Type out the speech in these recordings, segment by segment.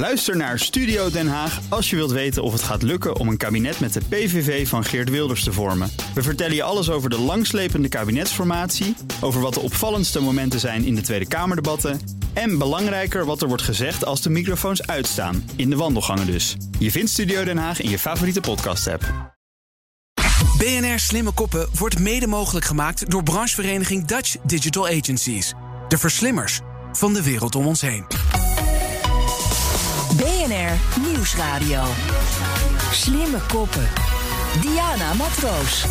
Luister naar Studio Den Haag als je wilt weten of het gaat lukken om een kabinet met de PVV van Geert Wilders te vormen. We vertellen je alles over de langslepende kabinetsformatie, over wat de opvallendste momenten zijn in de Tweede Kamerdebatten en belangrijker wat er wordt gezegd als de microfoons uitstaan, in de wandelgangen dus. Je vindt Studio Den Haag in je favoriete podcast-app. BNR Slimme Koppen wordt mede mogelijk gemaakt door branchevereniging Dutch Digital Agencies. De verslimmers van de wereld om ons heen. BNR Nieuwsradio. Slimme koppen. Diana Matroos.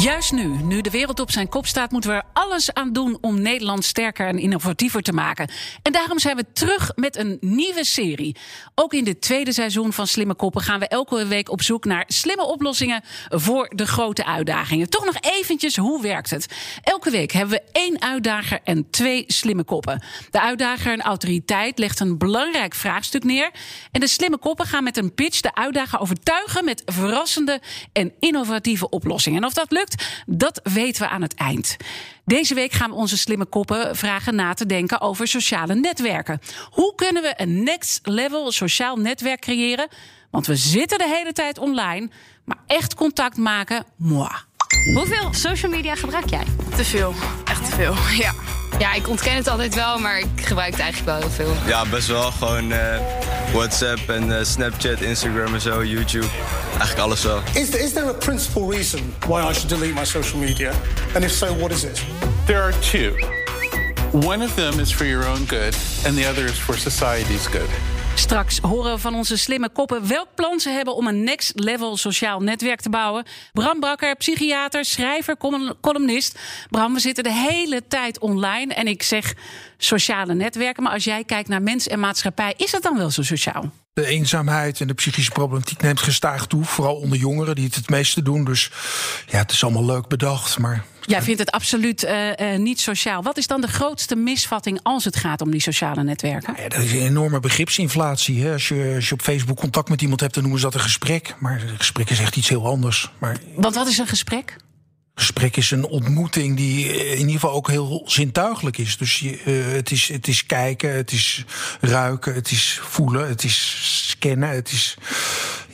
Juist nu, nu de wereld op zijn kop staat, moeten we er alles aan doen om Nederland sterker en innovatiever te maken. En daarom zijn we terug met een nieuwe serie. Ook in dit tweede seizoen van Slimme Koppen gaan we elke week op zoek naar slimme oplossingen voor de grote uitdagingen. Toch nog eventjes, hoe werkt het? Elke week hebben we één uitdager en twee slimme koppen. De uitdager, een autoriteit, legt een belangrijk vraagstuk neer. En de slimme koppen gaan met een pitch de uitdager overtuigen met verrassende en innovatieve oplossingen. En of dat lukt, dat weten we aan het eind. Deze week gaan we onze slimme koppen vragen na te denken over sociale netwerken. Hoe kunnen we een next level sociaal netwerk creëren? Want we zitten de hele tijd online, maar echt contact maken, moi. Hoeveel social media gebruik jij? Te veel. Echt te veel, ja. Ja, ik ontken het altijd wel, maar ik gebruik het eigenlijk wel heel veel. Ja, best wel. Gewoon uh, WhatsApp en uh, Snapchat, Instagram en zo, YouTube. Eigenlijk alles wel. Is there, is there a principal reason why I should delete my social media? And if so, what is it? There are two. One of them is for your own good, and the other is for society's good. Straks horen we van onze slimme koppen welk plan ze hebben om een next level sociaal netwerk te bouwen. Bram Bakker, psychiater, schrijver, columnist. Bram, we zitten de hele tijd online en ik zeg sociale netwerken. Maar als jij kijkt naar mens en maatschappij, is dat dan wel zo sociaal? De eenzaamheid en de psychische problematiek neemt gestaag toe. Vooral onder jongeren die het het meeste doen. Dus ja, het is allemaal leuk bedacht. Maar Jij vindt het absoluut uh, uh, niet sociaal. Wat is dan de grootste misvatting als het gaat om die sociale netwerken? Ja, dat is een enorme begripsinflatie. Hè. Als, je, als je op Facebook contact met iemand hebt, dan noemen ze dat een gesprek. Maar een gesprek is echt iets heel anders. Maar... Want wat is een gesprek? Gesprek is een ontmoeting die in ieder geval ook heel zintuigelijk is. Dus je, uh, het, is, het is kijken, het is ruiken, het is voelen, het is scannen. Het is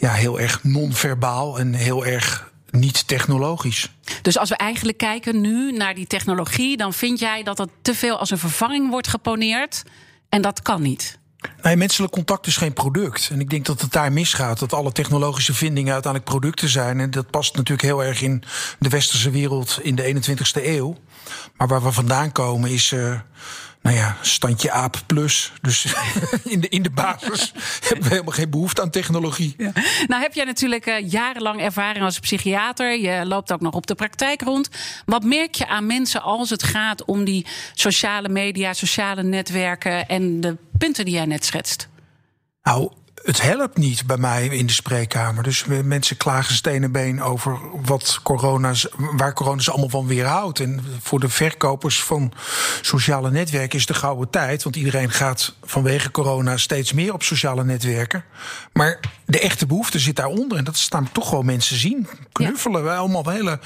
ja, heel erg non-verbaal en heel erg niet technologisch. Dus als we eigenlijk kijken nu naar die technologie, dan vind jij dat dat te veel als een vervanging wordt geponeerd. En dat kan niet. Nee, menselijk contact is geen product. En ik denk dat het daar misgaat. Dat alle technologische vindingen uiteindelijk producten zijn. En dat past natuurlijk heel erg in de westerse wereld in de 21ste eeuw. Maar waar we vandaan komen is. Uh, nou ja, standje aap plus. Dus in de, in de basis hebben we helemaal geen behoefte aan technologie. Ja. Nou heb jij natuurlijk uh, jarenlang ervaring als psychiater. Je loopt ook nog op de praktijk rond. Wat merk je aan mensen als het gaat om die sociale media, sociale netwerken en de punten die jij net schetst? Nou, het helpt niet bij mij in de spreekkamer. Dus mensen klagen stenen been over wat corona's, waar corona ze allemaal van weerhoudt. En voor de verkopers van sociale netwerken is de gouden tijd. Want iedereen gaat vanwege corona steeds meer op sociale netwerken. Maar de echte behoefte zit daaronder. En dat staan toch gewoon mensen zien. Knuffelen. Wij allemaal hele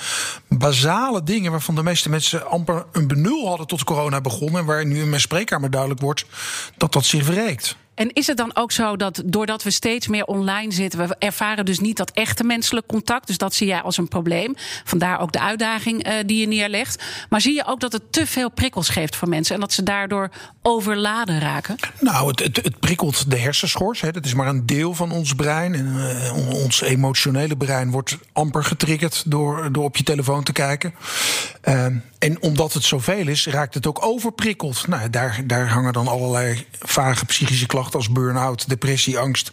basale dingen waarvan de meeste mensen amper een benul hadden tot corona begonnen. En waar nu in mijn spreekkamer duidelijk wordt dat dat zich verreekt. En is het dan ook zo dat doordat we steeds meer online zitten, we ervaren dus niet dat echte menselijk contact? Dus dat zie jij als een probleem. Vandaar ook de uitdaging uh, die je neerlegt. Maar zie je ook dat het te veel prikkels geeft voor mensen en dat ze daardoor overladen raken? Nou, het, het, het prikkelt de hersenschors. Hè. Dat is maar een deel van ons brein. En uh, ons emotionele brein wordt amper getriggerd door, door op je telefoon te kijken. Uh, en omdat het zoveel is, raakt het ook overprikkeld. Nou, daar, daar hangen dan allerlei vage psychische klachten als burn-out, depressie, angst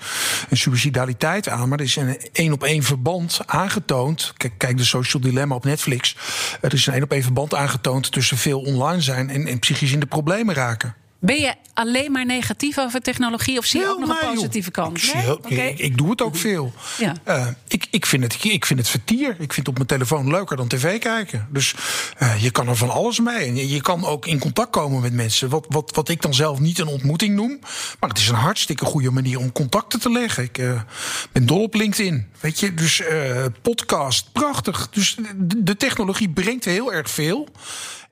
en suicidaliteit aan. Maar er is een één op één verband aangetoond. Kijk, kijk de Social Dilemma op Netflix. Er is een één op één verband aangetoond tussen veel online zijn en, en psychisch in de problemen raken. Ben je alleen maar negatief over technologie of zie je ook nog een positieve kant? Ik, nee? okay. ik, ik, doe het ook veel. Ja. Uh, ik, ik, vind het, ik vind het vertier. Ik vind het op mijn telefoon leuker dan tv kijken. Dus uh, je kan er van alles mee. En je, je, kan ook in contact komen met mensen. Wat, wat, wat ik dan zelf niet een ontmoeting noem. Maar het is een hartstikke goede manier om contacten te leggen. Ik uh, ben dol op LinkedIn. Weet je, dus podcast, prachtig. Dus de, de technologie brengt heel erg veel.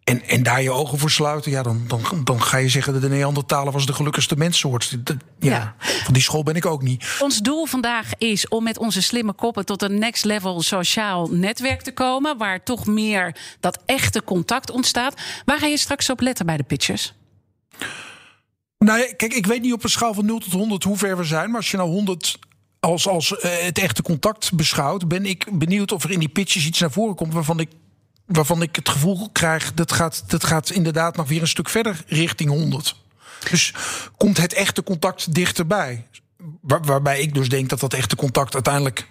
En, en daar je ogen voor sluiten, ja, dan, dan, dan ga je zeggen dat de Neandertaler was de gelukkigste menssoort. Ja, Ja. Van die school ben ik ook niet. Ons doel vandaag is om met onze slimme koppen tot een next level sociaal netwerk te komen. Waar toch meer dat echte contact ontstaat. Waar ga je straks op letten bij de pitches? Nou, ja, kijk, ik weet niet op een schaal van 0 tot 100 hoe ver we zijn. Maar als je nou 100 als, als eh, het echte contact beschouwt, ben ik benieuwd of er in die pitches iets naar voren komt waarvan ik, waarvan ik het gevoel krijg dat gaat, dat gaat inderdaad nog weer een stuk verder richting 100. Dus komt het echte contact dichterbij. Waar- waarbij ik dus denk dat dat echte contact uiteindelijk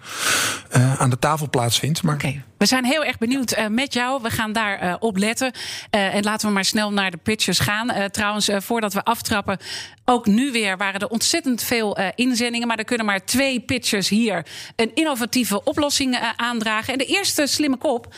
eh, aan de tafel plaatsvindt. Maar we zijn heel erg benieuwd eh, met jou. We gaan daar eh, op letten. En laten we maar snel naar de pitches gaan. Trouwens, voordat we aftrappen, ook nu weer waren er ontzettend veel inzendingen. Maar er kunnen maar twee pitchers hier een innovatieve oplossing aandragen. En de eerste slimme kop.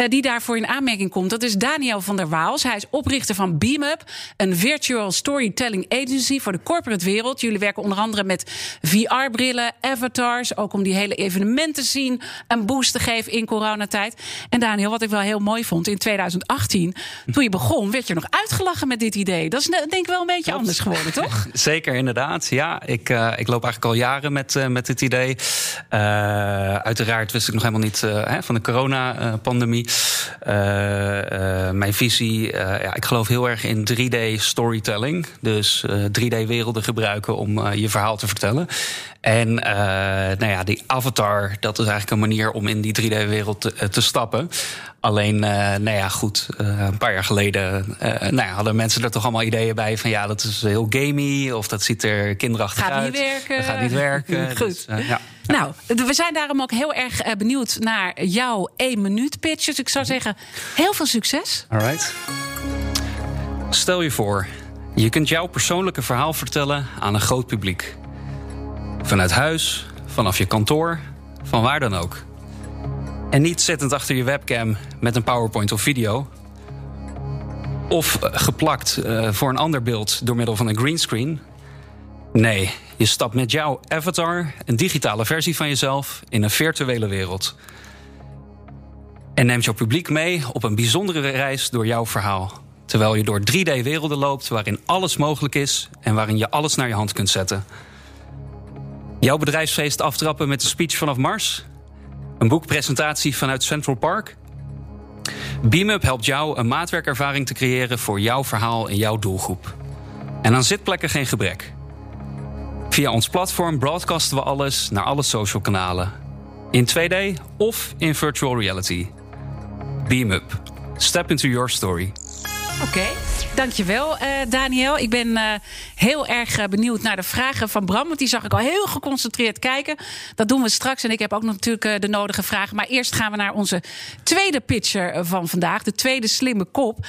Eh, Die daarvoor in aanmerking komt. Dat is Daniel van der Waals. Hij is oprichter van BeamUp, een virtual storytelling agency voor de corporate wereld. Jullie werken onder andere met VR-brillen, avatars, ook om die hele evenementen zien een boost te geven in coronatijd. En Daniel, wat ik wel heel mooi vond, in 2018, toen je begon, werd je nog uitgelachen met dit idee. Dat is denk ik wel een beetje anders geworden, toch? Zeker, inderdaad. Ja, ik, eh, ik loop eigenlijk al jaren met, eh, met dit idee. Uiteraard wist ik nog helemaal niet hè, van de coronapandemie. Eh, eh, mijn visie, eh, ja, ik geloof heel erg in 3D storytelling. Dus eh, 3D-werelden gebruiken om je verhaal te vertellen. En nou ja, die avatar, dat is eigenlijk een manier om in die 3D-wereld te, te stappen. Alleen, nou ja, goed, een paar jaar geleden nou ja, hadden mensen er toch allemaal ideeën bij van ja, dat is heel gamey of dat ziet er kinderachtig Gaat uit. niet werken. Dat gaat niet werken. Goed. Dus, ja. Nou, we zijn daarom ook heel erg eh, benieuwd naar jouw 1 minuut pitch. Dus ik zou zeggen, heel veel succes. Alright. Stel je voor, je kunt jouw persoonlijke verhaal vertellen aan een groot publiek. Vanuit huis, vanaf je kantoor, van waar dan ook. En niet zittend achter je webcam met een PowerPoint of video. Of eh, geplakt eh, voor een ander beeld door middel van een greenscreen. Nee, je stapt met jouw avatar, een digitale versie van jezelf, in een virtuele wereld. En neemt jouw publiek mee op een bijzondere reis door jouw verhaal. Terwijl je door 3D-werelden loopt waarin alles mogelijk is en waarin je alles naar je hand kunt zetten. Jouw bedrijfsfeest aftrappen met een speech vanaf Mars? Een boekpresentatie vanuit Central Park? BeamUp helpt jou een maatwerkervaring te creëren voor jouw verhaal en jouw doelgroep. En aan zitplekken geen gebrek. Via ons platform broadcasten we alles naar alle social kanalen. In 2D of in virtual reality. Beam Up. Step into your story. Oké, dankjewel eh Daniel. Ik ben eh, heel erg eh, benieuwd naar de vragen van Bram. Want die zag ik al heel geconcentreerd kijken. Dat doen we straks. En ik heb ook nog natuurlijk de nodige vragen. Maar eerst gaan we naar onze tweede pitcher van vandaag. De tweede slimme kop.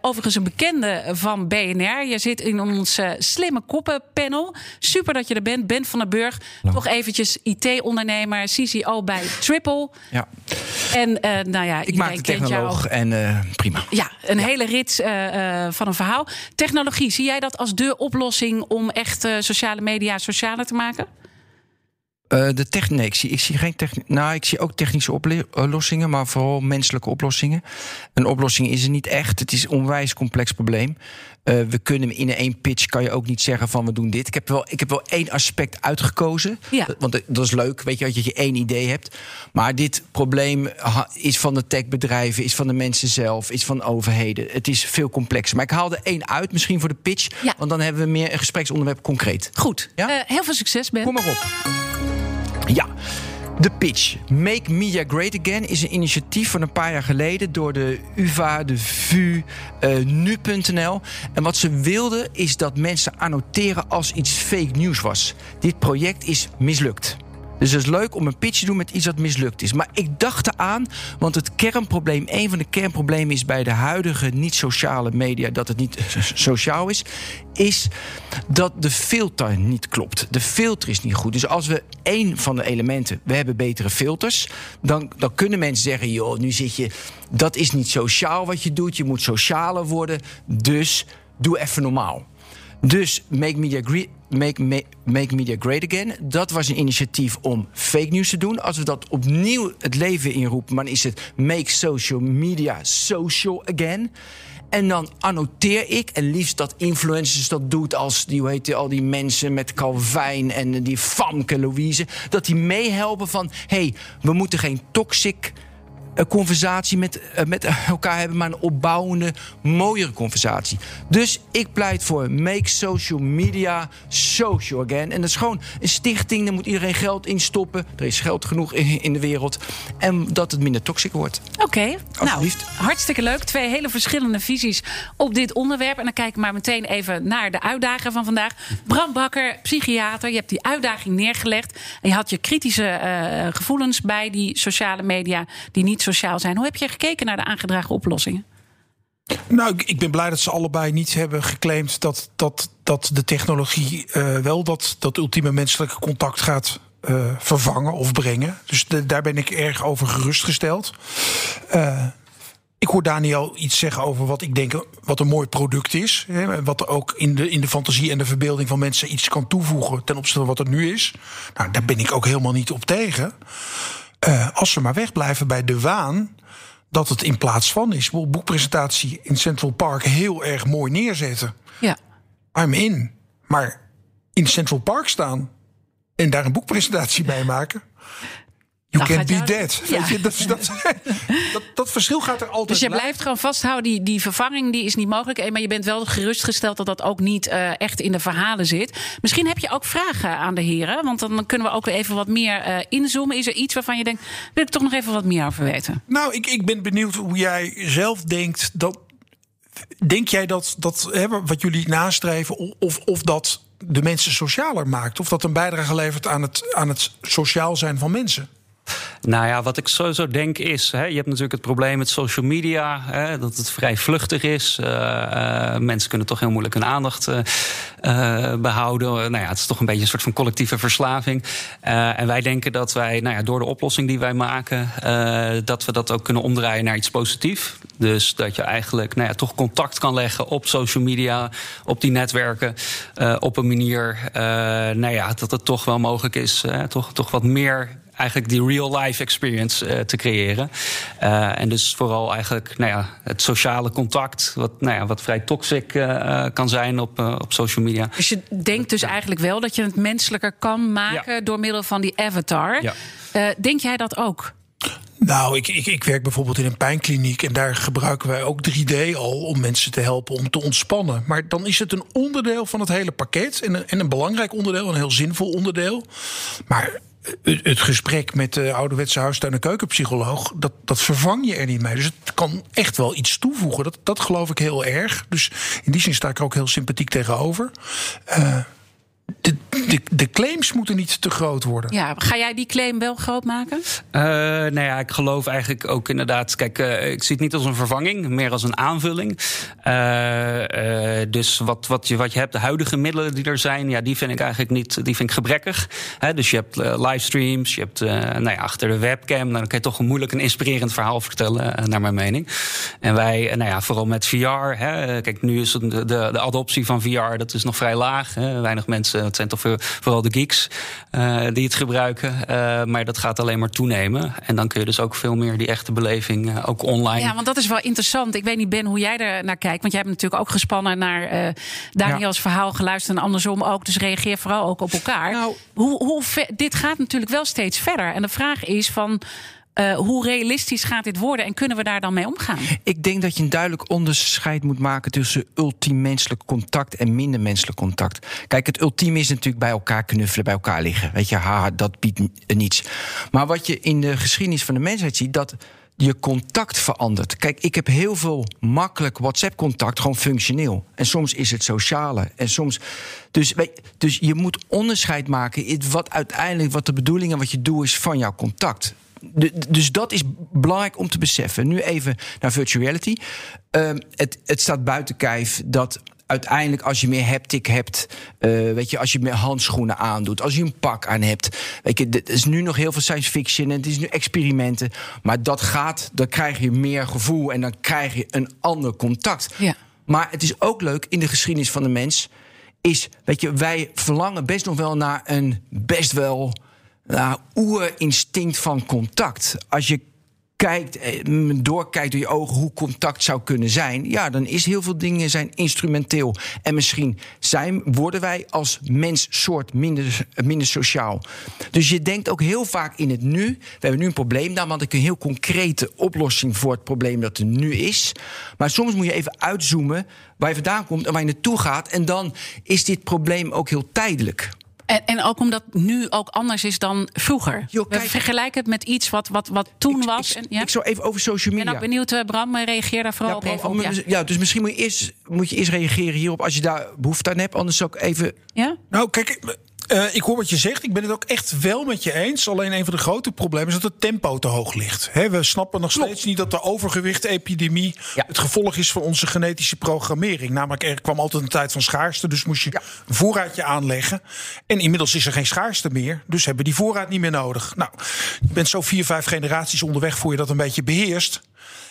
Overigens een bekende van BNR. Je zit in ons slimme koppen panel. Super dat je er bent. Ben van den Burg. Nog eventjes IT-ondernemer. CCO bij Triple. Ja. En nou ja, Ik maak de jou. technoloog en eh, prima. Ja, een hele rit eh, eh, van een verhaal. Technologie, zie jij dat als de oplossing om echt eh, sociale media socialer te maken? Eh, de techn nee, ik zie, ik zie geen techni Nou, ik zie ook technische oplossingen, maar vooral menselijke oplossingen. Een oplossing is er niet echt. Het is een onwijs complex probleem. Eh, we kunnen in één pitch kan je ook niet zeggen van we doen dit. Ik heb wel, ik heb wel één aspect uitgekozen. Ja. Want dat- is leuk, weet je, dat je één idee hebt. Maar dit probleem is van de techbedrijven, is van de mensen zelf, is van overheden. Het is veel complexer. Maar ik haal er één uit, misschien voor de pitch. Want dan hebben we meer een gespreksonderwerp concreet. Goed. Ja? Eh, heel veel succes, Ben. Kom maar op. Ja. De pitch. Make Media Great Again is een initiatief van een paar jaar geleden door de UVA, de VU, eh, nu.nl. En wat ze wilden is dat mensen annoteren als iets fake news was. Dit project is mislukt. Dus het is leuk om een pitch te doen met iets dat mislukt is. Maar ik dacht eraan, want het kernprobleem, een van de kernproblemen is bij de huidige niet-sociale media dat het niet sociaal is, is dat de filter niet klopt. De filter is niet goed. Dus als we één van de elementen, we hebben betere filters, dan, dan kunnen mensen zeggen: joh, nu zit je, dat is niet sociaal wat je doet, je moet socialer worden, dus doe even normaal. Dus Make Media, Make, Ma- Make Media Great Again. Dat was een initiatief om fake news te doen. Als we dat opnieuw het leven inroepen, dan is het Make Social Media Social Again. En dan annoteer ik, en liefst dat influencers dat doet als die, hoe heet die, al die mensen met Calvijn en die Famke Louise, dat die meehelpen van hé, hey, we moeten geen toxic een conversatie met, uh, met elkaar hebben, maar een opbouwende, mooiere conversatie. Dus ik pleit voor Make Social Media Social Again. En dat is gewoon een stichting, daar moet iedereen geld in stoppen. Er is geld genoeg in, in de wereld. En dat het minder toxic wordt. Oké, okay. nou, hartstikke leuk. Twee hele verschillende visies op dit onderwerp. En dan kijk ik maar meteen even naar de uitdager van vandaag. Bram Bakker, psychiater. Je hebt die uitdaging neergelegd. En je had je kritische uh, gevoelens bij die sociale media die niet sociaal zijn. Hoe heb je gekeken naar de aangedragen oplossingen? Nou, ik ben blij dat ze allebei niet hebben geclaimd dat, dat, dat de technologie uh, wel dat, dat ultieme menselijke contact gaat uh, vervangen of brengen. Dus daar ben ik erg over gerustgesteld. Uh, ik hoor Daniel iets zeggen over wat ik denk wat een mooi product is. Hè, wat ook in de, in de fantasie en de verbeelding van mensen iets kan toevoegen ten opzichte van wat er nu is. Nou, daar ben ik ook helemaal niet op tegen. Uh, als ze maar wegblijven bij de waan dat het in plaats van is. Boekpresentatie in Central Park heel erg mooi neerzetten. Ja. I'm in. Maar in Central Park staan en daar een boekpresentatie bij maken. You can't be dead. Ja. Weet je, dat, dat, dat, dat, verschil gaat er altijd Dus je blijft gewoon vasthouden, die, die vervanging die is niet mogelijk. Maar je bent wel gerustgesteld dat dat ook niet uh, echt in de verhalen zit. Misschien heb je ook vragen aan de heren. Want dan kunnen we ook even wat meer uh, inzoomen. Is er iets waarvan je denkt, wil ik toch nog even wat meer over weten? Nou, ik, ik ben benieuwd hoe jij zelf denkt dat... Denk jij dat, dat hè, wat jullie nastreven, of, of dat de mensen socialer maakt? Of dat een bijdrage levert aan het, aan het sociaal zijn van mensen? Nou ja, wat ik sowieso denk is, hè, je hebt natuurlijk het probleem met social media, hè, dat het vrij vluchtig is. Uh, mensen kunnen toch heel moeilijk hun aandacht uh, behouden. nou ja, het is toch een beetje een soort van collectieve verslaving. en wij denken dat wij, nou ja, door de oplossing die wij maken, dat we dat ook kunnen omdraaien naar iets positiefs. Dus dat je eigenlijk, nou ja, toch contact kan leggen op social media, op die netwerken, op een manier, nou ja, dat het toch wel mogelijk is, toch, toch wat meer eigenlijk die real-life experience uh, te creëren. Uh, en dus vooral eigenlijk nou ja, het sociale contact, wat, nou ja, wat vrij toxic uh, kan zijn op, op social media. Dus je denkt dus eigenlijk wel dat je het menselijker kan maken ja. door middel van die avatar. Ja. denk jij dat ook? Nou, ik, ik, ik, werk bijvoorbeeld in een pijnkliniek en daar gebruiken wij ook 3D al om mensen te helpen om te ontspannen. Maar dan is het een onderdeel van het hele pakket en een, en een belangrijk onderdeel, een heel zinvol onderdeel. Maar het gesprek met de ouderwetse huistuin- en keukenpsycholoog, dat, dat vervang je er niet mee. Dus het kan echt wel iets toevoegen. Dat, dat geloof ik heel erg. Dus in die zin sta ik er ook heel sympathiek tegenover. Uh, de, de, de, claims moeten niet te groot worden. Ja, ga jij die claim wel groot maken? Uh, nou ja, ik geloof eigenlijk ook inderdaad. Kijk, uh, ik zie het niet als een vervanging, meer als een aanvulling. Uh, dus wat, wat, je, wat je hebt, de huidige middelen die er zijn, ja, die vind ik eigenlijk niet, die vind ik gebrekkig. He, dus je hebt livestreams, je hebt nou ja, achter de webcam, dan kan je toch een moeilijk een inspirerend verhaal vertellen, naar mijn mening. En wij, nou ja, vooral met VR. Hè, kijk, nu is de, de, de adoptie van VR, dat is nog vrij laag. Hè, weinig mensen het zijn toch vooral de geeks uh, die het gebruiken. Uh, maar dat gaat alleen maar toenemen. En dan kun je dus ook veel meer die echte beleving uh, ook online. Ja, want dat is wel interessant. Ik weet niet, Ben, hoe jij er naar kijkt. Want jij hebt natuurlijk ook gespannen naar Daniels ja. verhaal geluisterd. En andersom ook. Dus reageer vooral ook op elkaar. Nou, hoe, hoe ver, dit gaat natuurlijk wel steeds verder. En de vraag is van. Uh, hoe realistisch gaat dit worden en kunnen we daar dan mee omgaan? Ik denk dat je een duidelijk onderscheid moet maken tussen ultiem menselijk contact en minder menselijk contact. Kijk, het ultieme is natuurlijk bij elkaar knuffelen, bij elkaar liggen. Weet je, dat biedt niets. Maar wat je in de geschiedenis van de mensheid ziet, dat je contact verandert. Kijk, ik heb heel veel makkelijk WhatsApp-contact, gewoon functioneel. En soms is het sociale. En soms. Dus, dus je moet onderscheid maken. Wat uiteindelijk, wat de bedoeling en wat je doet is van jouw contact dus dat is belangrijk om te beseffen. Nu even naar virtual reality. Um, het, het staat buiten kijf dat uiteindelijk als je meer haptic hebt, uh, weet je, als je meer handschoenen aandoet, als je een pak aan hebt, weet je, het is nu nog heel veel science fiction en het is nu experimenten, maar dat gaat, dan krijg je meer gevoel en dan krijg je een ander contact. Ja. Maar het is ook leuk in de geschiedenis van de mens, is, weet je, wij verlangen best nog wel naar een best wel nou, oerinstinct van contact. Als je kijkt, eh, doorkijkt door je ogen hoe contact zou kunnen zijn, ja, dan is heel veel dingen zijn instrumenteel. En misschien zijn, worden wij als menssoort minder, minder sociaal. Dus je denkt ook heel vaak in het nu. We hebben nu een probleem, daar want ik een heel concrete oplossing voor het probleem dat er nu is. Maar soms moet je even uitzoomen waar je vandaan komt en waar je naartoe gaat. En dan is dit probleem ook heel tijdelijk. En, en ook omdat nu ook anders is dan vroeger. We kijk- vergelijken het met iets wat, wat, wat toen was. en, ja? Ik zou even over social Ik ben media. ook benieuwd, eh, Bram, eh, reageer daar vooral Ja, op. Ja. ja, dus misschien moet je, eerst, moet je eerst reageren hierop als je daar behoefte aan hebt. Anders zou ik even. Ja? Nou, kijk, eh, ik hoor wat je zegt. Ik ben het ook echt wel met je eens. Alleen een van de grote problemen is dat het tempo te hoog ligt. We snappen nog steeds niet dat de overgewicht-epidemie het gevolg is van onze genetische programmering. Namelijk, er kwam altijd een tijd van schaarste, dus moest je een voorraadje aanleggen. En inmiddels is er geen schaarste meer, dus hebben we die voorraad niet meer nodig. Nou, je bent zo vier, vijf generaties onderweg voor je dat een beetje beheerst.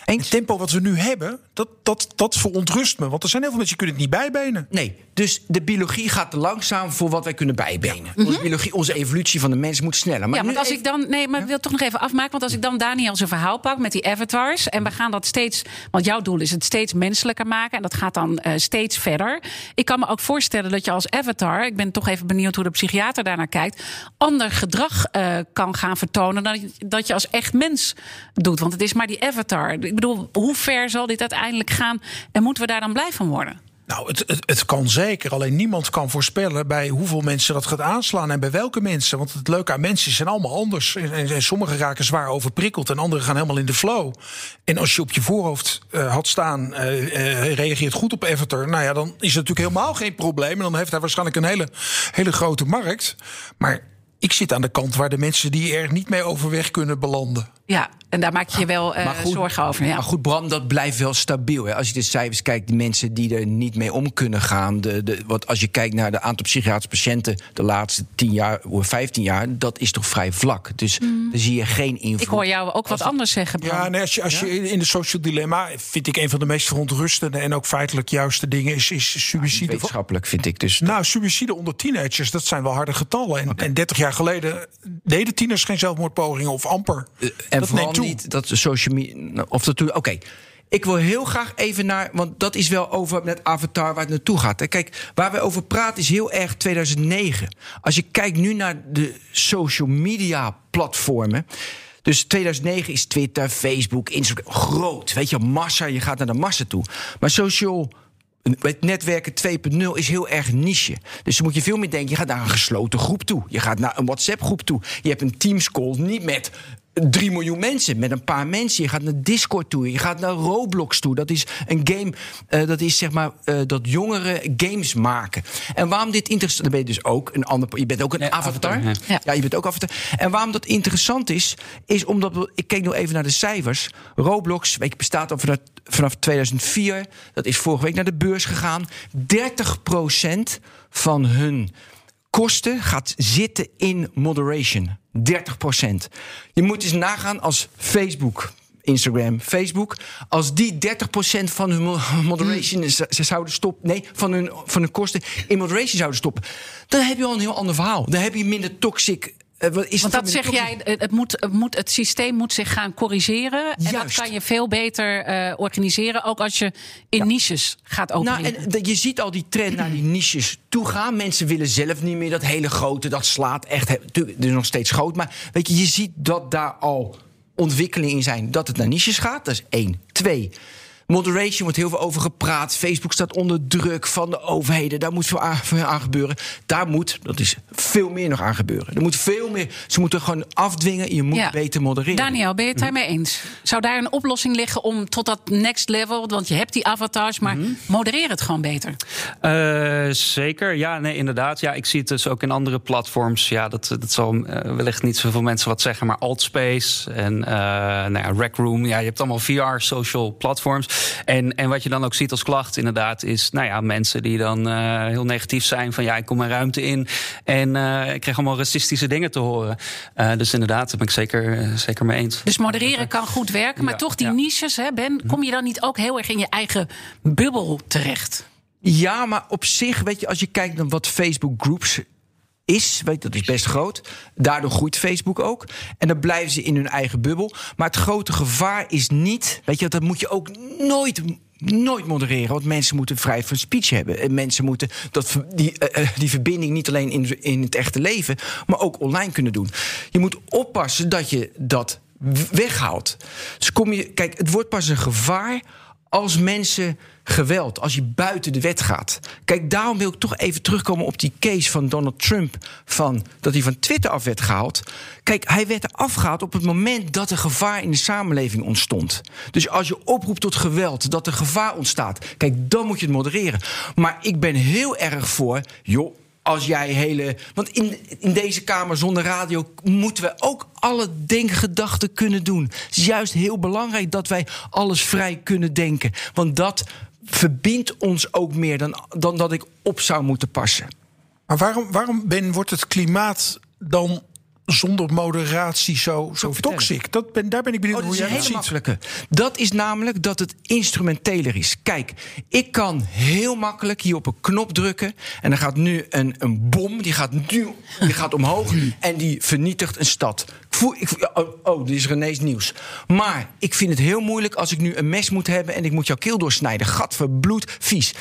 Het tempo wat we nu hebben, dat, dat, dat verontrust me. Want er zijn heel veel mensen die kunnen het niet bijbenen. Nee, dus de biologie gaat te langzaam voor wat wij kunnen bijbenen. Onze, biologie, onze evolutie van de mens moet sneller. Maar Mhm. ja, want als even- ik dan. Nee, maar ik wil toch nog even afmaken. Want als ik dan Daniel zijn verhaal pak met die avatars. En we gaan dat steeds. Want jouw doel is het steeds menselijker maken. En dat gaat dan eh, steeds verder. Ik kan me ook voorstellen dat je als avatar. Ik ben toch even benieuwd hoe de psychiater daarnaar kijkt. ander gedrag eh, kan gaan vertonen. dan dat je als echt mens doet. Want het is maar die avatar. Ik bedoel, hoe ver zal dit uiteindelijk gaan? En moeten we daar dan blij van worden? Nou, het, het, het kan zeker. Alleen niemand kan voorspellen bij hoeveel mensen dat gaat aanslaan en bij welke mensen. Want het leuke aan mensen zijn allemaal anders. En, en, en sommigen raken zwaar overprikkeld en anderen gaan helemaal in de flow. En als je op je voorhoofd eh, had staan, eh, eh, reageert goed op Avatar. Nou ja, dan is het natuurlijk helemaal geen probleem. En dan heeft hij waarschijnlijk een hele, hele grote markt. Maar ik zit aan de kant waar de mensen die er niet mee overweg kunnen belanden. Ja, en daar maak je je wel eh, Maar goed, zorgen over. Ja. Maar goed, Bram, dat blijft wel stabiel. Hè. Als je de cijfers kijkt, die mensen die er niet mee om kunnen gaan. De, de, wat als je kijkt naar de aantal psychiatrische patiënten de laatste 10 jaar of 15 jaar, dat is toch vrij vlak. Dus Mm. daar zie je geen invloed. Ik hoor jou ook wat anders zeggen. Bram. Ja, nee, als je, als je in de social dilemma vind ik een van de meest verontrustende en ook feitelijk juiste dingen is, is suïcide. Wetenschappelijk vind ik dus. Nou, suïcide onder teenagers, dat zijn wel harde getallen. En, en 30 jaar geleden deden tieners geen zelfmoordpogingen of amper. En dat vooral niet dat social media. nou, Of dat. Oké. Ik wil heel graag even naar. Want dat is wel over met Avatar waar het naartoe gaat. hè. Kijk, waar we over praten is heel erg 2009. Als je kijkt nu naar de social media platformen. Dus 2009 is Twitter, Facebook, Instagram groot. Weet je, massa, je gaat naar de massa toe. Maar social het netwerken 2.0 is heel erg niche. Dus dan moet je veel meer denken. Je gaat naar een gesloten groep toe. Je gaat naar een WhatsApp-groep toe. Je hebt een Teams call niet met 3 miljoen mensen, met een paar mensen. Je gaat naar Discord toe. Je gaat naar Roblox toe. Dat is een game, eh, dat is zeg maar eh, dat jongeren games maken. En waarom dit interessant... Dan ben je dus ook een ander... Je bent ook een avatar. avatar, ja. ja. je bent ook avatar. En waarom dat interessant is, is omdat... we- Ik keek nog even naar de cijfers. Roblox, weet je, bestaat al vanaf, vanaf 2004. Dat is vorige week naar de beurs gegaan. 30% van hun kosten gaat zitten in moderation. 30%. Je moet eens nagaan als Facebook, Instagram, Facebook... als die 30% van hun mo- moderation ze, ze zouden stoppen... nee, van hun, van hun kosten in moderation zouden stoppen... dan heb je al een heel ander verhaal. Dan heb je minder toxic... eh, is Want dat zeg jij, het, moet, het, moet, het systeem moet zich gaan corrigeren. En dat kan je veel beter eh, organiseren. Ook als je in niches gaat opereren. Nou, en je ziet al die trend naar die niches toe gaan. Mensen willen zelf niet meer dat hele grote, dat slaat echt. Het is nog steeds groot, maar weet je, je ziet dat daar al ontwikkelingen in zijn. Dat het naar niches gaat, dat is één. Twee. Moderation wordt heel veel over gepraat. Facebook staat onder druk van de overheden. Daar moet veel aan, veel aan gebeuren. Daar moet, dat is veel meer nog aan gebeuren. Er moet veel meer. Ze moeten gewoon afdwingen. Je moet Ja. beter modereren. Daniel, ben je het daarmee eens? Zou daar een oplossing liggen om tot dat next level... want je hebt die avatars, maar Mhm. modereer het gewoon beter. Eh, zeker, ja, nee, inderdaad. Ja, ik zie het dus ook in andere platforms. Ja, dat, dat zal eh, wellicht niet zoveel mensen wat zeggen, maar Altspace en eh nou ja, Rec Room. Ja, je hebt allemaal VR-social platforms. En, en wat je dan ook ziet als klacht, inderdaad, is nou ja, mensen die dan eh, heel negatief zijn van ja, ik kom mijn ruimte in en eh, ik krijg allemaal racistische dingen te horen. Eh, dus inderdaad, daar ben ik zeker, zeker mee eens. Dus modereren kan goed werken, maar Ja, toch die ja. niches, hè, Ben... kom je dan niet ook heel erg in je eigen bubbel terecht? Ja, maar op zich, weet je, als je kijkt naar wat Facebook Groups is. Weet, dat is best groot. Daardoor groeit Facebook ook. En dan blijven ze in hun eigen bubbel. Maar het grote gevaar is niet. Weet je, dat moet je ook nooit nooit modereren. Want mensen moeten vrijheid van speech hebben. En mensen moeten dat, die, uh, die verbinding niet alleen in, in het echte leven, maar ook online kunnen doen. Je moet oppassen dat je dat weghaalt. Dus kom je, kijk, het wordt pas een gevaar als mensen geweld, als je buiten de wet gaat. Kijk, daarom wil ik toch even terugkomen op die case van Donald Trump. Van, dat hij van Twitter af werd gehaald. Kijk, hij werd afgehaald op het moment dat er gevaar in de samenleving ontstond. Dus als je oproept tot geweld, dat er gevaar ontstaat. Kijk, dan moet je het modereren. Maar ik ben heel erg voor, joh, als jij hele. Want in, in deze Kamer zonder radio moeten we ook alle denkgedachten kunnen doen. Het is juist heel belangrijk dat wij alles vrij kunnen denken. Want dat verbindt ons ook meer dan, dan dat ik op zou moeten passen. Maar waarom, waarom ben, wordt het klimaat dan zonder moderatie zo, zo toxic? Dat ben, daar ben ik benieuwd oh, dat hoe is jij dat ziet. makkelijke. Dat is namelijk dat het instrumenteler is. Kijk, ik kan heel makkelijk hier op een knop drukken. En dan gaat nu een, een bom, die gaat, nu, die gaat omhoog en die vernietigt een stad. Ik voel, ik, oh, oh, dit is René's nieuws. Maar ik vind het heel moeilijk als ik nu een mes moet hebben en ik moet jouw keel doorsnijden. Gadverbloed, vies.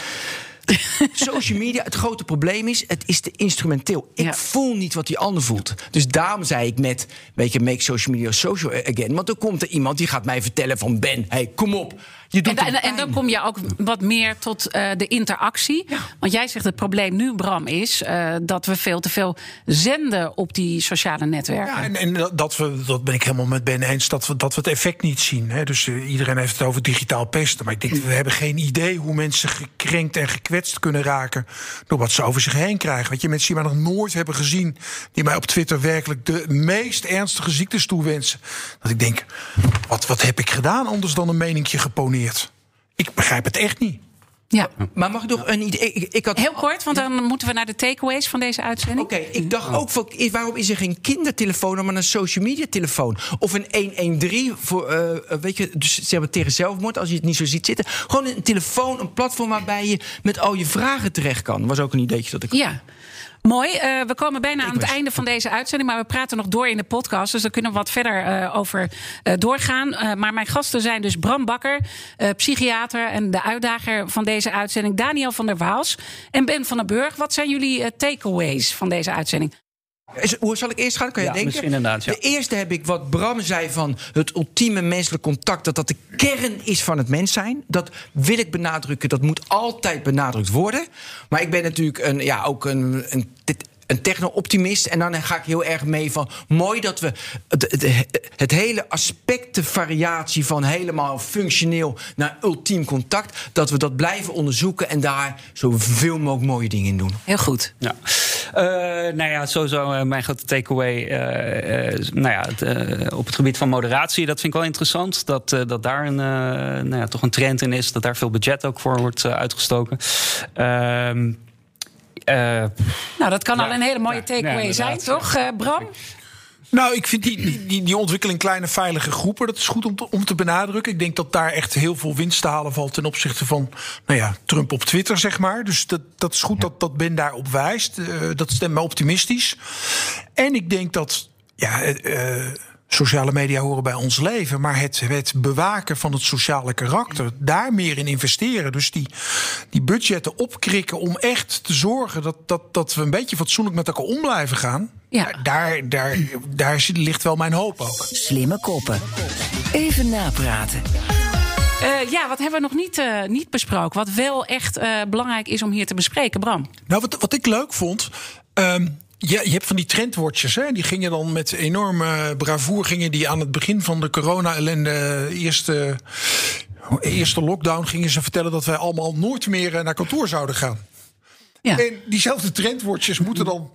Social media, het grote probleem is, het is te instrumenteel. Ik voel niet wat die ander voelt. Dus daarom zei ik net, weet je, make social media social again. Want dan komt er iemand die gaat mij vertellen van... Ben, hey, kom op, je doet En, het en, en dan kom je ook wat meer tot eh, de interactie. Want jij zegt het probleem nu, Bram, is eh, dat we veel te veel zenden op die sociale netwerken. Ja, en, en dat, we, dat ben ik helemaal met Ben eens, dat we, dat we het effect niet zien. Hè. Dus eh, iedereen heeft het over digitaal pesten. Maar ik denk, we hebben geen idee hoe mensen gekrenkt en gekwetst kunnen raken... door wat ze over zich heen krijgen. Weet je, mensen die mij nog nooit hebben gezien... die mij op Twitter werkelijk de meest ernstige ziektes toewensen. Dat ik denk, wat, wat heb ik gedaan anders dan een meningje geponeerd? Ik begrijp het echt niet. Ja. Maar mag ik nog een idee? Ik, ik had... Heel kort, want dan moeten we naar de takeaways van deze uitzending. Oké, ik dacht ook, van, is- waarom is er geen kindertelefoon, maar een social media telefoon? Of een 113 voor, eh, weet je, dus zeg maar tegen zelfmoord, als je het niet zo ziet zitten. Gewoon een telefoon, een platform waarbij je met al je vragen terecht kan. Was ook een ideetje dat ik. Ja. Mooi. Eh, we komen bijna aan het einde van deze uitzending. Maar we praten nog door in de podcast. Dus daar kunnen we wat verder eh, over eh, doorgaan. Maar mijn gasten zijn dus Bram Bakker, psychiater. En de uitdager van deze uitzending, Daniel van der Waals. En Ben van den Burg. Wat zijn jullie takeaways van deze uitzending? Hoe zal ik eerst gaan? Kan je Ja, denken? misschien inderdaad, ja. De eerste heb ik wat Bram zei van het ultieme menselijk contact. Dat dat de kern is van het mens zijn. Dat wil ik benadrukken. Dat moet altijd benadrukt worden. Maar ik ben natuurlijk een, ja, ook een, een, een techno-optimist. En dan ga ik heel erg mee van mooi dat we het, het, het hele aspectenvariatie van helemaal functioneel naar ultiem contact. Dat we dat blijven onderzoeken en daar zoveel mogelijk mooie dingen in doen. Heel goed. Ja. Eh, nou ja, sowieso eh, mijn grote takeaway. eh, eh, nou ja, het, op het gebied van moderatie, dat vind ik wel interessant. Dat, dat daar een, nou ja, toch een trend in is. Dat daar veel budget ook voor wordt uitgestoken. Eh, Nou, dat kan Ja. al een hele mooie Ja, takeaway ja, zijn, toch, eh, Bram? Nou, ik vind die, die, die, die ontwikkeling kleine veilige groepen, dat is goed om te, om te benadrukken. Ik denk dat daar echt heel veel winst te halen valt ten opzichte van nou ja, Trump op Twitter, zeg maar. Dus dat, dat is goed dat, dat Ben daarop wijst. Eh, dat stemt me optimistisch. En ik denk dat ja, sociale media horen bij ons leven, maar het, het bewaken van het sociale karakter, daar meer in investeren. Dus die, die budgetten opkrikken om echt te zorgen dat, dat, dat we een beetje fatsoenlijk met elkaar om blijven gaan. Ja. Daar, daar, daar ligt wel mijn hoop ook. Slimme koppen. Even napraten. Eh, ja, wat hebben we nog niet, eh, niet besproken? Wat wel echt eh, belangrijk is om hier te bespreken, Bram. Nou, wat, wat ik leuk vond. ehm, je, je hebt van die trendwatchers, hè? die gingen dan met enorme bravoer gingen die aan het begin van de corona-ellende, eerste, eerste lockdown, gingen ze vertellen dat wij allemaal nooit meer eh, naar kantoor zouden gaan. Ja. En diezelfde trendwatchers moeten dan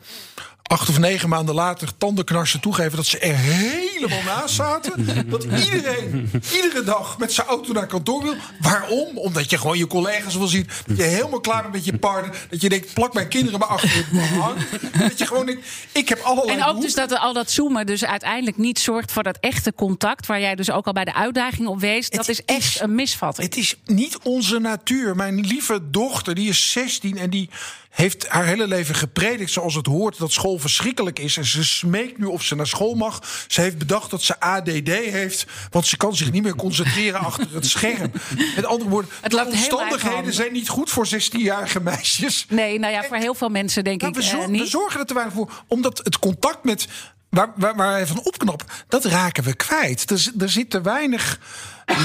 acht of negen maanden later tandenknarsen toegeven dat ze er helemaal naast zaten. Dat iedereen iedere dag met zijn auto naar kantoor wil. Waarom? Omdat je gewoon je collega's wil zien. Dat je helemaal klaar bent met je partner. Dat je denkt, plak mijn kinderen maar achter. Dat je gewoon denkt, ik heb allerlei En ook dus dat al dat zoomen dus uiteindelijk niet zorgt voor dat echte contact... waar jij dus ook al bij de uitdaging op wees. Dat is echt een misvatting. Het is niet onze natuur. Mijn lieve dochter, die is 16 en die heeft haar hele leven gepredikt zoals het hoort dat school verschrikkelijk is. En ze smeekt nu of ze naar school mag. Ze heeft bedacht dat ze ADD heeft, want ze kan zich niet meer concentreren achter het scherm. Met andere woorden, Het de omstandigheden zijn niet goed voor 16-jarige meisjes. Nee, nou ja, voor heel veel mensen denk Nou, ik we, eh, zor- we niet. zorgen er te weinig voor, omdat het contact met. Waar, waar, waar wij van opknappen, dat raken we kwijt. Er, er zit te weinig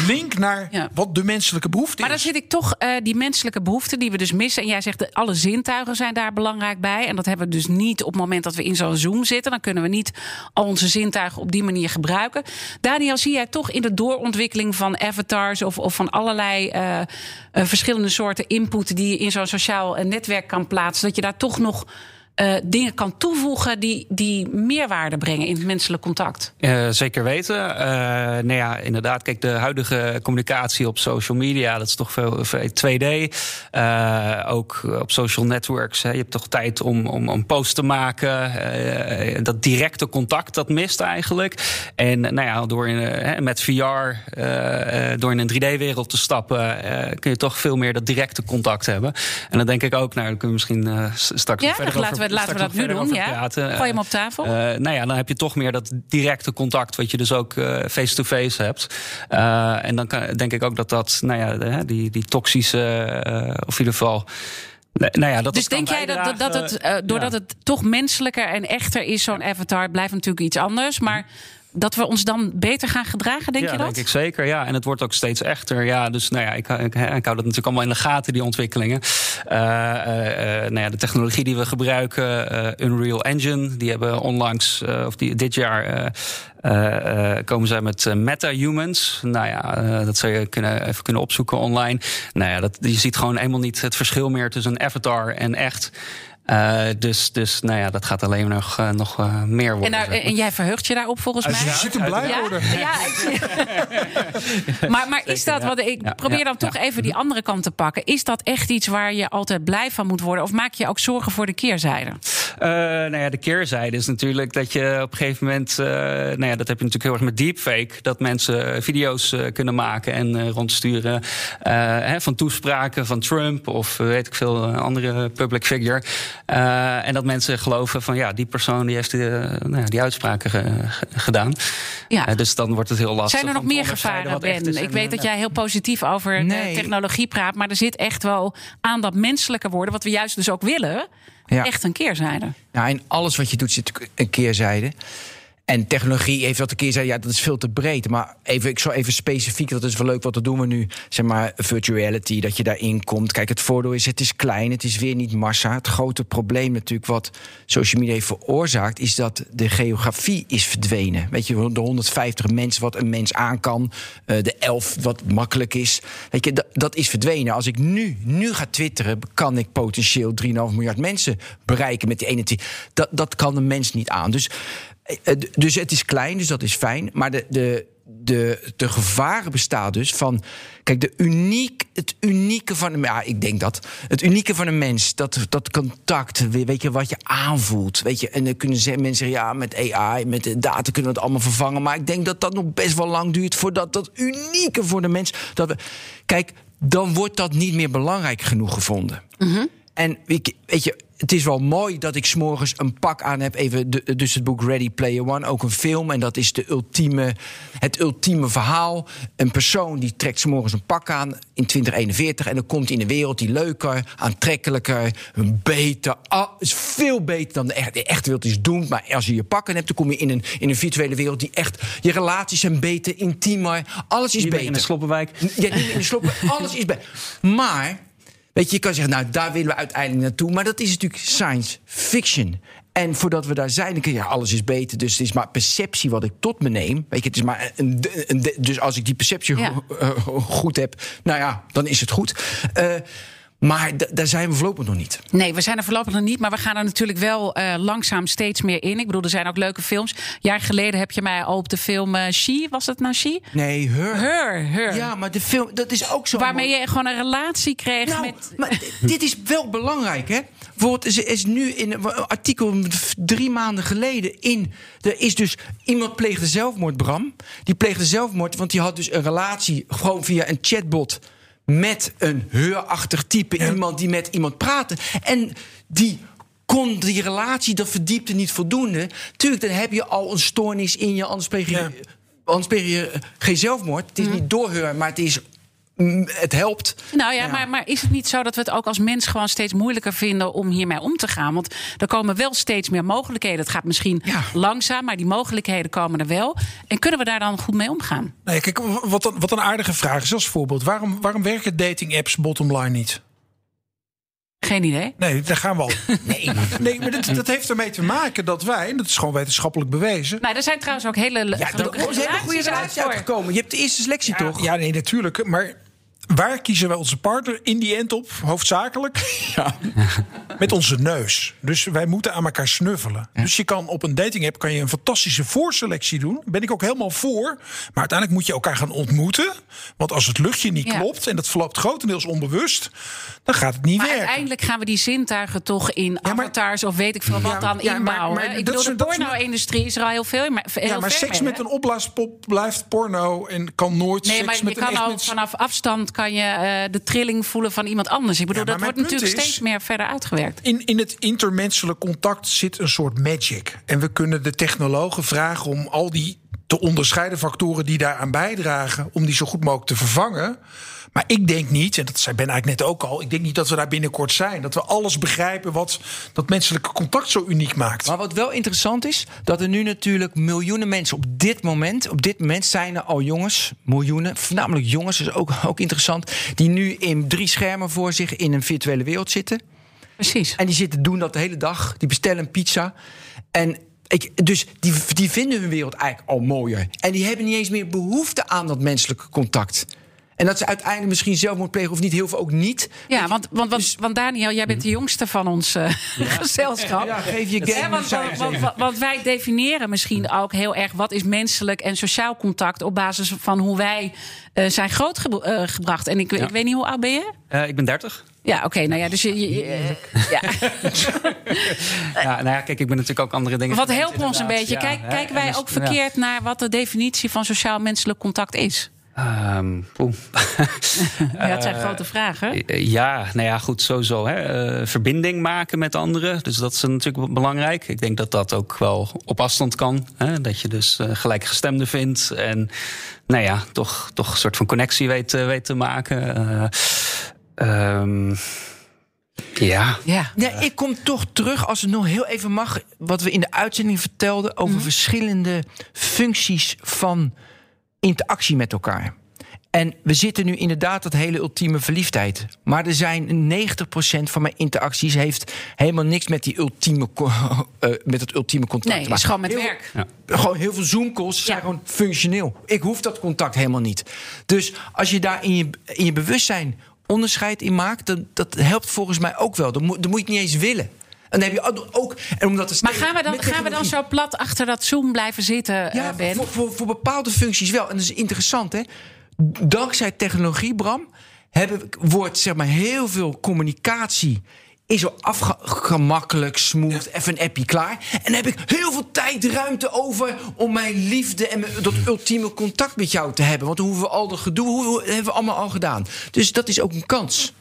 link naar wat de menselijke behoefte Maar dan is. zit ik toch eh, die menselijke behoeften die we dus missen. En jij zegt de, alle zintuigen zijn daar belangrijk bij. En dat hebben we dus niet op het moment dat we in zo'n Zoom zitten. Dan kunnen we niet al onze zintuigen op die manier gebruiken. Daniel, zie jij toch in de doorontwikkeling van avatars of, of van allerlei eh, eh, verschillende soorten input die je in zo'n sociaal netwerk kan plaatsen, dat je daar toch nog eh, dingen kan toevoegen die, die meerwaarde brengen in het menselijk contact? Eh, zeker weten. Eh nou ja, inderdaad. Kijk, de huidige communicatie op social media, dat is toch veel, veel 2D. Eh, ook op social networks. Hè. Je hebt toch tijd om, om een post te maken. Dat directe contact, dat mist eigenlijk. En nou ja, door in, met VR, door in een 3D-wereld te stappen, kun je toch veel meer dat directe contact hebben. En dan denk ik ook, nou, daar kunnen we misschien straks Ja, verder over, laten we dat nu doen, ja. Gooi hem op tafel. Eh, nou ja, dan heb je toch meer dat directe contact, wat je dus ook eh, face-to-face hebt. En dan kan, denk ik ook dat dat, nou ja, die, die toxische, of in ieder geval. Nou ja, dat dus denk jij dat, dat, dat het, doordat ja. het toch menselijker en echter is, zo'n avatar, blijft natuurlijk iets anders. Maar dat we ons dan beter gaan gedragen, denk ja, je dat? denk ik zeker. Ja, en het wordt ook steeds echter. Ja, dus nou ja, ik, ik, ik hou dat natuurlijk allemaal in de gaten, die ontwikkelingen. Eh, eh, eh, nou ja, de technologie die we gebruiken, Unreal Engine, die hebben onlangs, of die, dit jaar, komen zij met meta-humans. Nou ja, dat zou je kunnen, even kunnen opzoeken online. Nou ja, dat, je ziet gewoon helemaal niet het verschil meer tussen een avatar en echt. Eh, dus, dus nou ja, dat gaat alleen nog, eh, nog eh, meer En, worden. maar. en jij verheugt je daarop volgens mij? Uiteraard, Je ziet hem blij ja? worden. Ja, ik zie- maar, maar is dat, ja. wat ik Ja, probeer ja, dan toch ja. even die andere kant te pakken. Is dat echt iets waar je altijd blij van moet worden? Of maak je ook zorgen voor de keerzijde? Eh, nou ja, de keerzijde is natuurlijk dat je op een gegeven moment. eh, nou ja, dat heb je natuurlijk heel erg met deepfake. Dat mensen video's eh, kunnen maken en eh, rondsturen. eh, hè, van toespraken van Trump of weet ik veel, een andere public figure. Eh, en dat mensen geloven van ja, die persoon die heeft eh, nou ja, die uitspraken ge- ge- gedaan. Ja. Eh, dus dan wordt het heel lastig. Zijn er nog om te meer gevaren, Ben? is Ik en, weet dat jij heel positief over Nee. de technologie praat. Maar er zit echt wel aan dat menselijker worden. Wat we juist dus ook willen. Ja. Echt een keerzijde. Nou, in alles wat je doet zit een keerzijde. En technologie heeft wat een keerzijde. Ja, dat is veel te breed. Maar even, ik zal even specifiek, dat is wel leuk, wat dat doen we nu. Zeg maar, virtual reality, dat je daarin komt. Kijk, het voordeel is, het is klein, het is weer niet massa. Het grote probleem natuurlijk wat social media heeft veroorzaakt... is dat de geografie is verdwenen. Weet je, de 150 mensen wat een mens aan kan. eh, de 11 wat makkelijk is. Weet je, dat, dat is verdwenen. Als ik nu, nu ga twitteren, kan ik potentieel 3,5 miljard mensen bereiken met die ene tweet. Dat, dat kan een mens niet aan. Dus, dus het is klein, dus dat is fijn. Maar de, de, de, de gevaren bestaat dus van. Kijk, de uniek, het unieke van. een- Ja, ik denk dat. Het unieke van een mens, dat, dat contact, we- weet je, wat je aanvoelt. Weet je, en dan kunnen ze, mensen zeggen, ja, met AI, met de data kunnen we het allemaal vervangen. Maar ik denk dat dat nog best wel lang duurt voordat dat unieke voor de mens. Dat we, kijk, dan wordt dat niet meer belangrijk genoeg gevonden. En ik, weet je, het is wel mooi dat ik s'morgens een pak aan heb. Even de, dus het boek Ready Player One, ook een film. En dat is de ultieme, het ultieme verhaal. Een persoon die trekt s'morgens een pak aan in 2041. En dan komt hij in een wereld die leuker, aantrekkelijker, beter. Ah, is veel beter dan de echte. De echte wereld is doemd. Maar als je je pakken hebt, dan kom je in een, in een virtuele wereld die echt. Je relaties zijn beter, intiemer. Alles is Niet beter. in de sloppenwijk. Ja, niet in de sloppen. Alles is beter. Maar. Weet je, je kan zeggen, nou, daar willen we uiteindelijk naartoe. Maar dat is natuurlijk science fiction. En voordat we daar zijn, dan kun je, ja, alles is beter. Dus het is maar perceptie wat ik tot me neem. Weet je, het is maar een, een- dus als ik die perceptie Ja. go- goed heb, nou ja, dan is het goed. Eh, maar daar zijn we voorlopig nog niet. Nee, we zijn er voorlopig nog niet. Maar we gaan er natuurlijk wel eh, langzaam steeds meer in. Ik bedoel, er zijn ook leuke films. Een jaar geleden heb je mij al op de film eh, She. Was het nou She? Nee, her. Her, her. Ja, maar de film, dat is ook zo. Waarmee je gewoon een relatie kreeg Nou, met... maar dit is wel belangrijk, hè? Bijvoorbeeld, er is nu in een artikel drie maanden geleden in. Er is dus iemand pleegde zelfmoord, Bram. Die pleegde zelfmoord, want die had dus een relatie gewoon via een chatbot met een heurachtig type. Iemand die met iemand praatte. En die kon die relatie, dat verdiepte niet voldoende. Tuurlijk, dan heb je al een stoornis in je, anders pleeg je, anders pleeg je geen zelfmoord. Het is niet doorheur, maar het is het helpt. Nou ja, Maar, maar is het niet zo dat we het ook als mens gewoon steeds moeilijker vinden om hiermee om te gaan? Want er komen wel steeds meer mogelijkheden. Het gaat misschien langzaam, maar die mogelijkheden komen er wel. En kunnen we daar dan goed mee omgaan? Nee, kijk, wat een, wat een aardige vraag is als voorbeeld. Waarom, waarom werken dating apps bottomline niet? Geen idee. Nee, daar gaan we al. Nee, nee maar dat, dat heeft ermee te maken dat wij, en dat is gewoon wetenschappelijk bewezen. Nou, er zijn trouwens ook hele Ja, er is een hele goede relatie uitgekomen. Je hebt de eerste selectie toch? Ja, nee, natuurlijk. Maar waar kiezen wij onze partner in die end op? Hoofdzakelijk ja. met onze neus. Dus wij moeten aan elkaar snuffelen. Dus je kan op een dating app kan je een fantastische voorselectie doen. Ben ik ook helemaal voor. Maar uiteindelijk moet je elkaar gaan ontmoeten. Want als het luchtje niet Ja. klopt en dat verloopt grotendeels onbewust, dan gaat het niet Maar werken. uiteindelijk gaan we die zintuigen toch in avatars of weet ik veel wat Ja, dan ja, maar- inbouwen. maar ik dat bedoel, is- de porno-industrie is er al heel veel maar, heel ja, maar ver seks mee, met een opblaaspop blijft porno en kan nooit Nee, seks maar je met kan ook vanaf afstand kan je eh, de trilling voelen van iemand anders. Ik bedoel, Ja, dat wordt natuurlijk is- steeds meer verder uitgewerkt. In, in het intermenselijk contact zit een soort magic. En we kunnen de technologen vragen om al die te onderscheiden factoren die daaraan bijdragen, om die zo goed mogelijk te vervangen. Maar ik denk niet, en dat zei Ben eigenlijk net ook al, ik denk niet dat we daar binnenkort zijn. Dat we alles begrijpen wat dat menselijke contact zo uniek maakt. Maar wat wel interessant is, dat er nu natuurlijk miljoenen mensen op dit moment, op dit moment zijn er al jongens, miljoenen, voornamelijk jongens, is ook, ook interessant, die nu in drie schermen voor zich in een virtuele wereld zitten. Precies. En die zitten doen dat de hele dag, die bestellen een pizza. En ik, dus die, die vinden hun wereld eigenlijk al mooier. En die hebben niet eens meer behoefte aan dat menselijke contact. En dat ze uiteindelijk misschien zelfmoord plegen of niet, heel veel ook niet. Ja, want, want, want, want Daniel, jij bent de jongste van ons eh, gezelschap. Ja, geef je game want, want, want- want wij definiëren misschien ook heel erg wat is menselijk en sociaal contact op basis van hoe wij eh, zijn grootgebracht. en ik, ik weet niet hoe oud ben je? Eh, ik ben 30. Ja, oké, nou ja, dus je, je- je- eh, ja. Ja, nou ja, kijk, ik ben natuurlijk ook andere dingen. Wat helpt ons een beetje? Ja, Kijk, kijken en wij dus- ook verkeerd naar wat de definitie van sociaal-menselijk contact is? Ehm, poeh. Ja, het zijn Eh, grote vragen. Eh, Ja, nou ja, goed, sowieso. Hè. Eh, verbinding maken met anderen. Dus dat is natuurlijk wel belangrijk. Ik denk dat dat ook wel op afstand kan. Hè. Dat je dus eh, gelijkgestemden vindt. En nou ja, toch, toch een soort van connectie weet, weet te maken. Eh, ehm, ja. Ja. Ja, ik kom toch terug, als het nog heel even mag, wat we in de uitzending vertelden over verschillende functies van interactie met elkaar. En we zitten nu inderdaad dat hele ultieme verliefdheid. Maar er zijn 90% van mijn interacties heeft helemaal niks met die ultieme eh, met het ultieme contact Nee, te is gewoon met Heel- werk. Gewoon heel veel Zoom-calls zijn gewoon functioneel. Ik hoef dat contact helemaal niet. Dus als je daar in je, in je bewustzijn onderscheid in maakt, dan, dat helpt volgens mij ook wel. Dan moet, dan moet je het niet eens willen. En dan heb je ook. En omdat Maar gaan we, dan, gaan we dan zo plat achter dat Zoom blijven zitten, ja, eh, Ben? Voor, voor, voor bepaalde functies wel. En dat is interessant, hè? Dankzij technologie, Bram, hebben, wordt zeg maar heel veel communicatie. Is zo afgemakkelijk, smooth, even een appie klaar. En dan heb ik heel veel tijd, ruimte over om mijn liefde en mijn- dat ultieme contact met jou te hebben. Want dan hoeven we al dat gedoe hoeven we- hebben we allemaal al gedaan. Dus dat is ook een kans.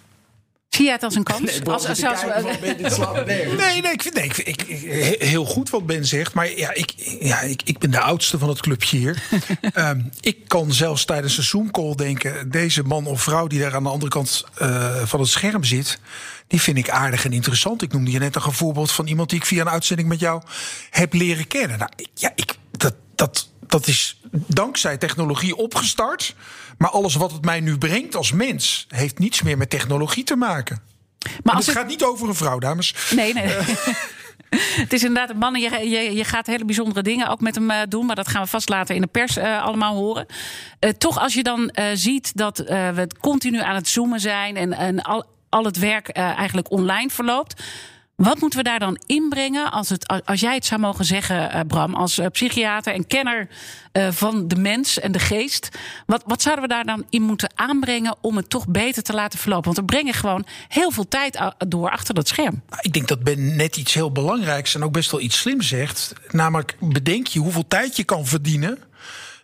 Zie jij het als een kans? Nee, als, van, je slaap? Nee. Nee, nee, ik vind, nee, ik, vind- ik, ik- heel goed wat Ben zegt. Maar ja, ik, ja, ik, ik ben de oudste van het clubje hier. Ehm, ik kan zelfs tijdens een Zoom-call denken... deze man of vrouw die daar aan de andere kant eh, van het scherm zit... die vind ik aardig en interessant. Ik noemde je net een voorbeeld van iemand... die ik via een uitzending met jou heb leren kennen. Nou, ik- ja, ik, dat, dat, dat is dankzij technologie opgestart... Maar alles wat het mij nu brengt als mens... heeft niets meer met technologie te maken. Maar als het gaat niet over een vrouw, dames. Nee, nee. Het is inderdaad een man. Je, je, je gaat hele bijzondere dingen ook met hem eh, doen. Maar dat gaan we vast later in de pers eh, allemaal horen. Eh, toch, als je dan eh, ziet dat eh, we continu aan het zoomen zijn. en, en al, al het werk eh, eigenlijk online verloopt. Wat moeten we daar dan inbrengen? Als, het, als jij het zou mogen zeggen, eh, Bram, als eh, psychiater en kenner eh, van de mens en de geest. Wat, wat zouden we daar dan in moeten aanbrengen om het toch beter te laten verlopen? Want we brengen gewoon heel veel tijd door achter dat scherm. Nou, Ik denk dat Ben net iets heel belangrijks en ook best wel iets slim zegt. Namelijk, bedenk je hoeveel tijd je kan verdienen.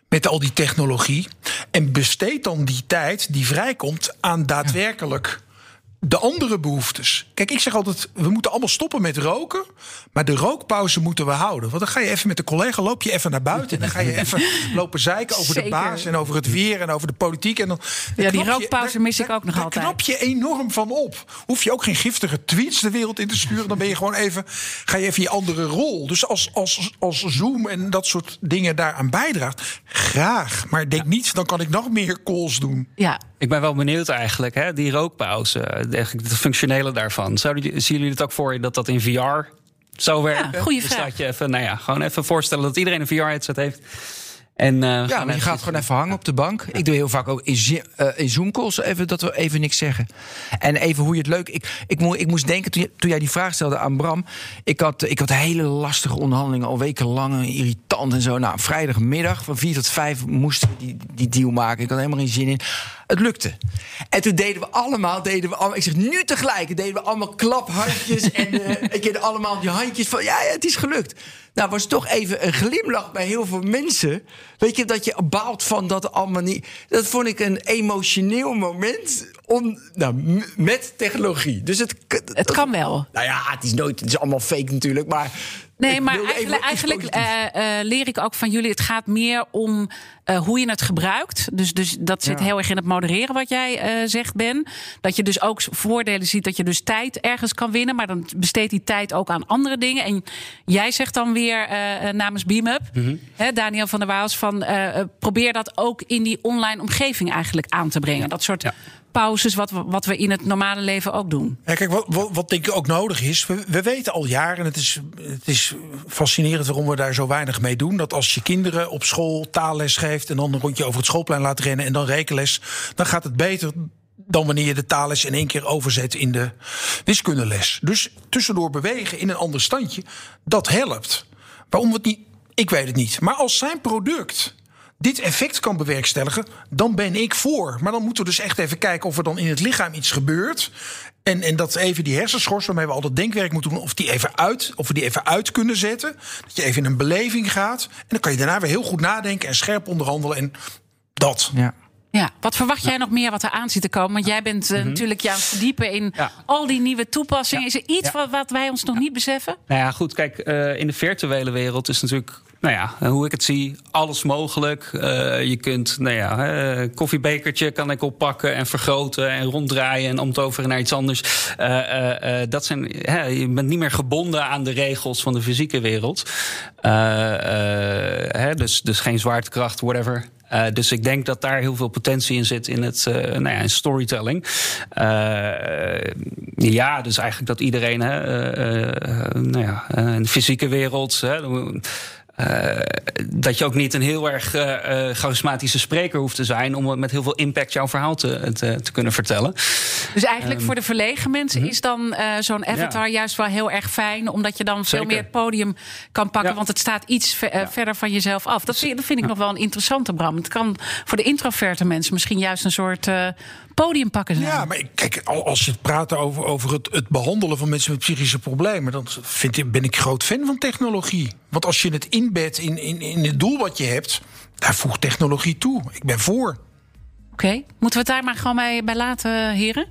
met al die technologie. En besteed dan die tijd die vrijkomt aan daadwerkelijk de andere behoeftes. Kijk, ik zeg altijd, we moeten allemaal stoppen met roken. Maar de rookpauze moeten we houden. Want dan ga je even met de collega, loop je even naar buiten. En dan ga je even lopen zeiken over de baas en over het weer en over de politiek. En dan, Ja, die je- rookpauze daar- mis ik daar- ook nog daar altijd. knap je enorm van op. Hoef je ook geen giftige tweets de wereld in te sturen. Dan ben je gewoon even, ga je even je andere rol. Dus als, als, als Zoom en dat soort dingen daaraan bijdraagt, graag. Maar denk niet, dan kan ik nog meer calls doen. Ja. Ik ben wel benieuwd eigenlijk, hè, die rookpauze, eigenlijk het functionele daarvan. Zouden jullie, zien jullie het ook voor je dat dat in VR zou werken? goeie dus vraag. dat je even, nou ja, gewoon even voorstellen dat iedereen een VR-headset heeft. En, eh, Ja, maar je gaat gewoon even hangen op de bank. Ik doe heel vaak ook in, eh, in Zoom-calls even dat we even niks zeggen. En even hoe je het leuk... Ik, ik, mo- ik moest denken, toen, je- toen jij die vraag stelde aan Bram... Ik had, ik had hele lastige onderhandelingen, al wekenlang, en irritant en zo. Nou, vrijdagmiddag van 4 tot 5 moesten we die, die deal maken. Ik had helemaal geen zin in. Het lukte. En toen deden we allemaal, deden we allemaal... Ik zeg, nu tegelijk, deden we allemaal klaphandjes... en eh, ik deed allemaal die handjes van, ja, ja, het is gelukt. Nou, was toch even een glimlach bij heel veel mensen. Weet je, dat je baalt van dat allemaal niet... Dat vond ik een emotioneel moment nou, met technologie. Dus het, Het kan wel. Nou ja, het is nooit... Het is allemaal fake natuurlijk, maar... Nee, maar eigenlijk, eigenlijk eh, eh, leer ik ook van jullie. Het gaat meer om eh, hoe je het gebruikt. Dus, dus dat zit Ja. heel erg in het modereren wat jij zegt, Ben. Dat je dus ook voordelen ziet dat je dus tijd ergens kan winnen. Maar dan besteedt die tijd ook aan andere dingen. En jij zegt dan weer namens BeamUp, hè, Daniel van der Waals, van probeer dat ook in die online omgeving eigenlijk aan te brengen. Dat soort pauzes wat wat we in het normale leven ook doen. Ja, kijk, wat, wat, denk ik ook nodig is. We, we weten al jaren, het is, het is fascinerend waarom we daar zo weinig mee doen. Dat als je kinderen op school taalles geeft en dan een rondje over het schoolplein laat rennen en dan rekenles, dan gaat het beter dan wanneer je de taalles in één keer overzet in de wiskundeles. Dus tussendoor bewegen in een ander standje, dat helpt. Waarom het niet, ik weet het niet. Maar als zijn product dit effect kan bewerkstelligen, dan ben ik voor. Maar dan moeten we dus echt even kijken of er dan in het lichaam iets gebeurt. En, en dat even die hersenschors waarmee we al dat denkwerk moeten doen, of, die even uit, of we die even uit kunnen zetten. Dat je even in een beleving gaat. En dan kan je daarna weer heel goed nadenken en scherp onderhandelen. En dat. Ja. Ja, wat verwacht jij nog meer wat er aan zit te komen? Want jij bent Mhm. eh, natuurlijk je aan het verdiepen in al die nieuwe toepassingen. Is er iets wat, wat wij ons nog niet beseffen? Nou ja, goed, kijk, eh, in de virtuele wereld is natuurlijk, nou ja, hoe ik het zie, alles mogelijk. Eh, je kunt, nou ja, eh, koffiebekertje kan ik oppakken en vergroten en ronddraaien en omtoveren naar iets anders. Eh, eh, eh, dat zijn, je bent niet meer gebonden aan de regels van de fysieke wereld. Eh, eh, dus, dus geen zwaartekracht, whatever. Eh, dus ik denk dat daar heel veel potentie in zit in het eh, nou ja, in storytelling. Eh, ja, dus eigenlijk dat iedereen hè, eh, eh, nou ja, eh, in de fysieke wereld. Hè, eh, dat je ook niet een heel erg eh, charismatische spreker hoeft te zijn om met heel veel impact jouw verhaal te, te, te kunnen vertellen. Dus eigenlijk Ehm, voor de verlegen mensen is dan zo'n avatar juist wel heel erg fijn. Omdat je dan veel meer podium kan pakken. Want het staat iets ver- verder van jezelf af. Dat vind, dat vind ik nog wel een interessante, Bram. Het kan voor de introverte mensen misschien juist een soort podium pakken zijn. Ja, maar ik- kijk, al- als je het praat over, over het, het behandelen van mensen met psychische problemen, dan vind ik, ben ik groot fan van technologie. Want als je het inbedt in, in, in het doel wat je hebt, daar voegt technologie toe. Ik ben voor. Oké, moeten we het daar maar gewoon bij, bij laten, heren?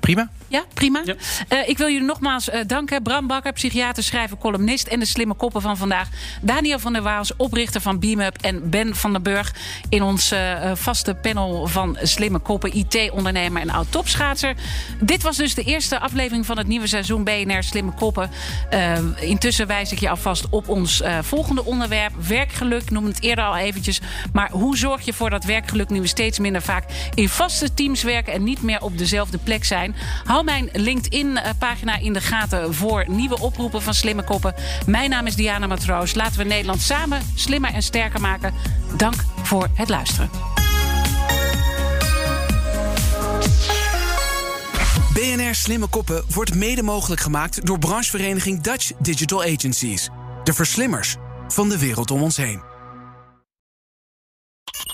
Prima. Ja, prima. Eh, ik wil jullie nogmaals eh, danken. Bram Bakker, psychiater, schrijver, columnist... en de slimme koppen van vandaag. Daniel van der Waals, oprichter van BeamUp... en Ben van den Burg in ons eh, vaste panel van slimme koppen... IT-ondernemer en oud-topschaatser. Dit was dus de eerste aflevering van het nieuwe seizoen BNR Slimme Koppen. Intussen wijs ik je alvast op ons volgende onderwerp. Werkgeluk, noemde het eerder al eventjes. Maar hoe zorg je voor dat werkgeluk nu we steeds minder vaak... in vaste teams werken en niet meer op dezelfde plek zijn? Hou mijn LinkedIn-pagina in de gaten voor nieuwe oproepen van Slimme Koppen. Mijn naam is Diana Matroos. Laten we Nederland samen slimmer en sterker maken. Dank voor het luisteren. BNR Slimme Koppen wordt mede mogelijk gemaakt door branchevereniging Dutch Digital Agencies. De verslimmers van de wereld om ons heen.